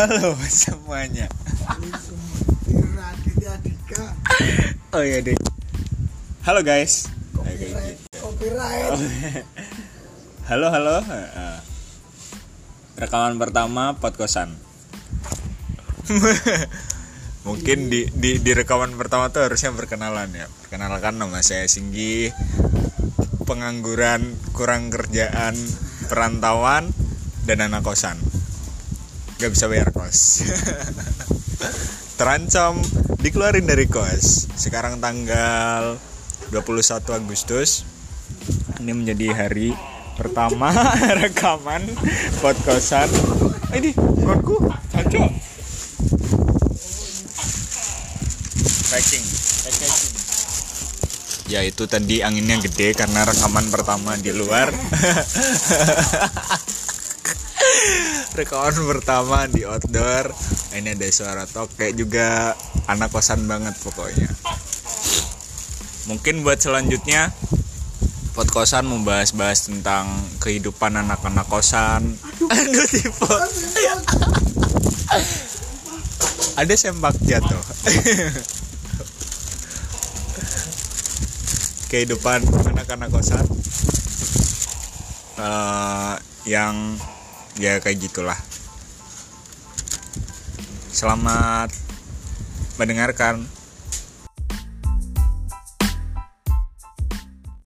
Halo semuanya. Oh iya deh. Halo guys. Copyright. Halo halo. Eh, Rekaman pertama podkosan. Mungkin di, di di rekaman pertama tuh harusnya perkenalan ya. Perkenalkan nama saya Singgi. Pengangguran, kurang kerjaan, perantauan dan anak kosan. Gak bisa bayar kos. Terancam dikeluarin dari kos. Sekarang tanggal 21 Agustus. Ini menjadi hari pertama rekaman podkosan. Ini gonku, caco. Packing. Ya itu tadi anginnya gede karena rekaman pertama di luar. rekaman pertama di outdoor. Ini ada suara tokek juga anak kosan banget pokoknya. Mungkin buat selanjutnya podkosan membahas-bahas tentang kehidupan anak-anak kosan. Aduh tipe. Ada sempak jatuh. kehidupan anak-anak kosan Eh, yang ya kayak gitulah. Selamat mendengarkan